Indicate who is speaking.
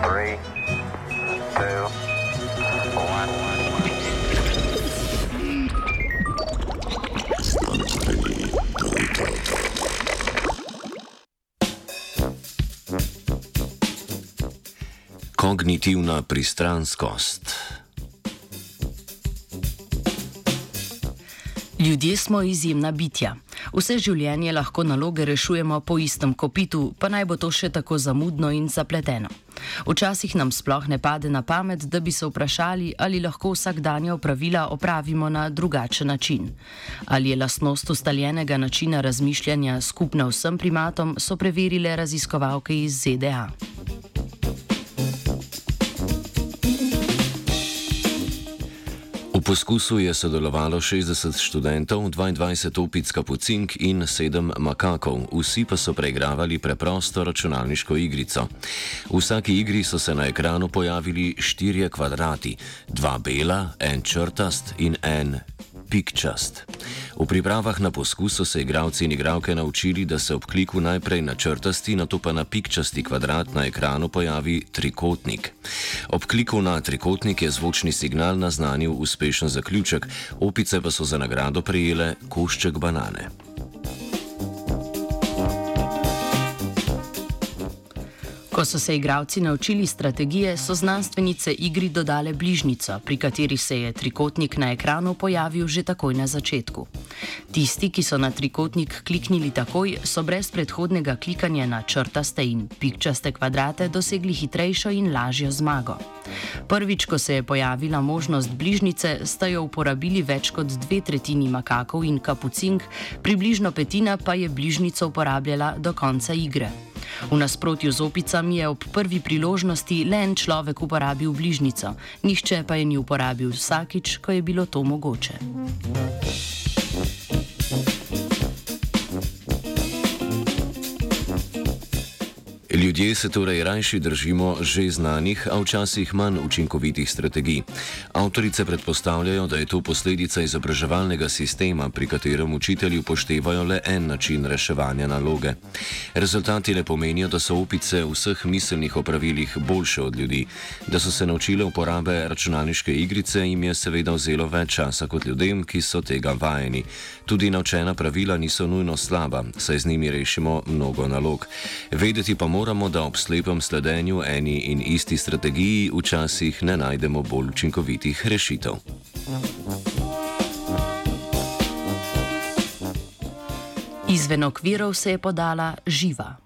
Speaker 1: Three, two, one.
Speaker 2: Kognitivna pristranskost.
Speaker 3: Ljudje smo izjemna bitja. Vse življenje lahko naloge rešujemo po istem kopitu, pa naj bo to še tako zamudno in zapleteno. Včasih nam sploh ne pade na pamet, da bi se vprašali, ali lahko vsakdanja opravila opravimo na drugačen način. Ali je lastnost ustaljenega načina razmišljanja skupna vsem primatom, so preverile raziskovalke iz ZDA.
Speaker 2: Poskusu je sodelovalo 60 študentov, 22 opic kapucink in 7 makakov, vsi pa so preigravali preprosto računalniško igrico. V vsaki igri so se na ekranu pojavili štirje kvadrati, dva bela, en črtast in en pikčast. V pripravah na poskus so se igralci in igralke naučili, da se ob kliku najprej na črtasti, nato pa na pikčasti kvadrat na ekranu pojavi trikotnik. Ob kliku na trikotnik je zvočni signal naznanil uspešen zaključek, opice pa so za nagrado prejele košček banane.
Speaker 3: Ko so se igralci naučili strategije, so znanstvenice igri dodale bližnjico, pri kateri se je trikotnik na ekranu pojavil že takoj na začetku. Tisti, ki so na trikotnik kliknili takoj, so brez predhodnega klikanja na črtaste in pikčaste kvadrate dosegli hitrejšo in lažjo zmago. Prvič, ko se je pojavila možnost bližnjice, sta jo uporabili več kot dve tretjini makakov in kapucink, približno petina pa je bližnjico uporabljala do konca igre. V nasprotju z opicami je ob prvi priložnosti le en človek uporabil bližnjico, nihče pa je ni uporabil vsakič, ko je bilo to mogoče.
Speaker 2: Ljudje se torej rajši držimo že znanih, a včasih manj učinkovitih strategij. Avtorice predpostavljajo, da je to posledica izobraževalnega sistema, pri katerem učitelji upoštevajo le en način reševanja naloge. Rezultati le pomenijo, da so opice v vseh miselnih opravilih boljše od ljudi. Da so se naučile uporabe računalniške igrice, jim je seveda vzelo več časa kot ljudem, ki so tega vajeni. Tudi naučena pravila niso nujno slaba, saj z njimi rešimo mnogo nalog. Vedeti pa moramo, moramo, da ob slepem sledenju eni in isti strategiji včasih ne najdemo bolj učinkovitih rešitev.
Speaker 3: Izven okvirov se je podala živa.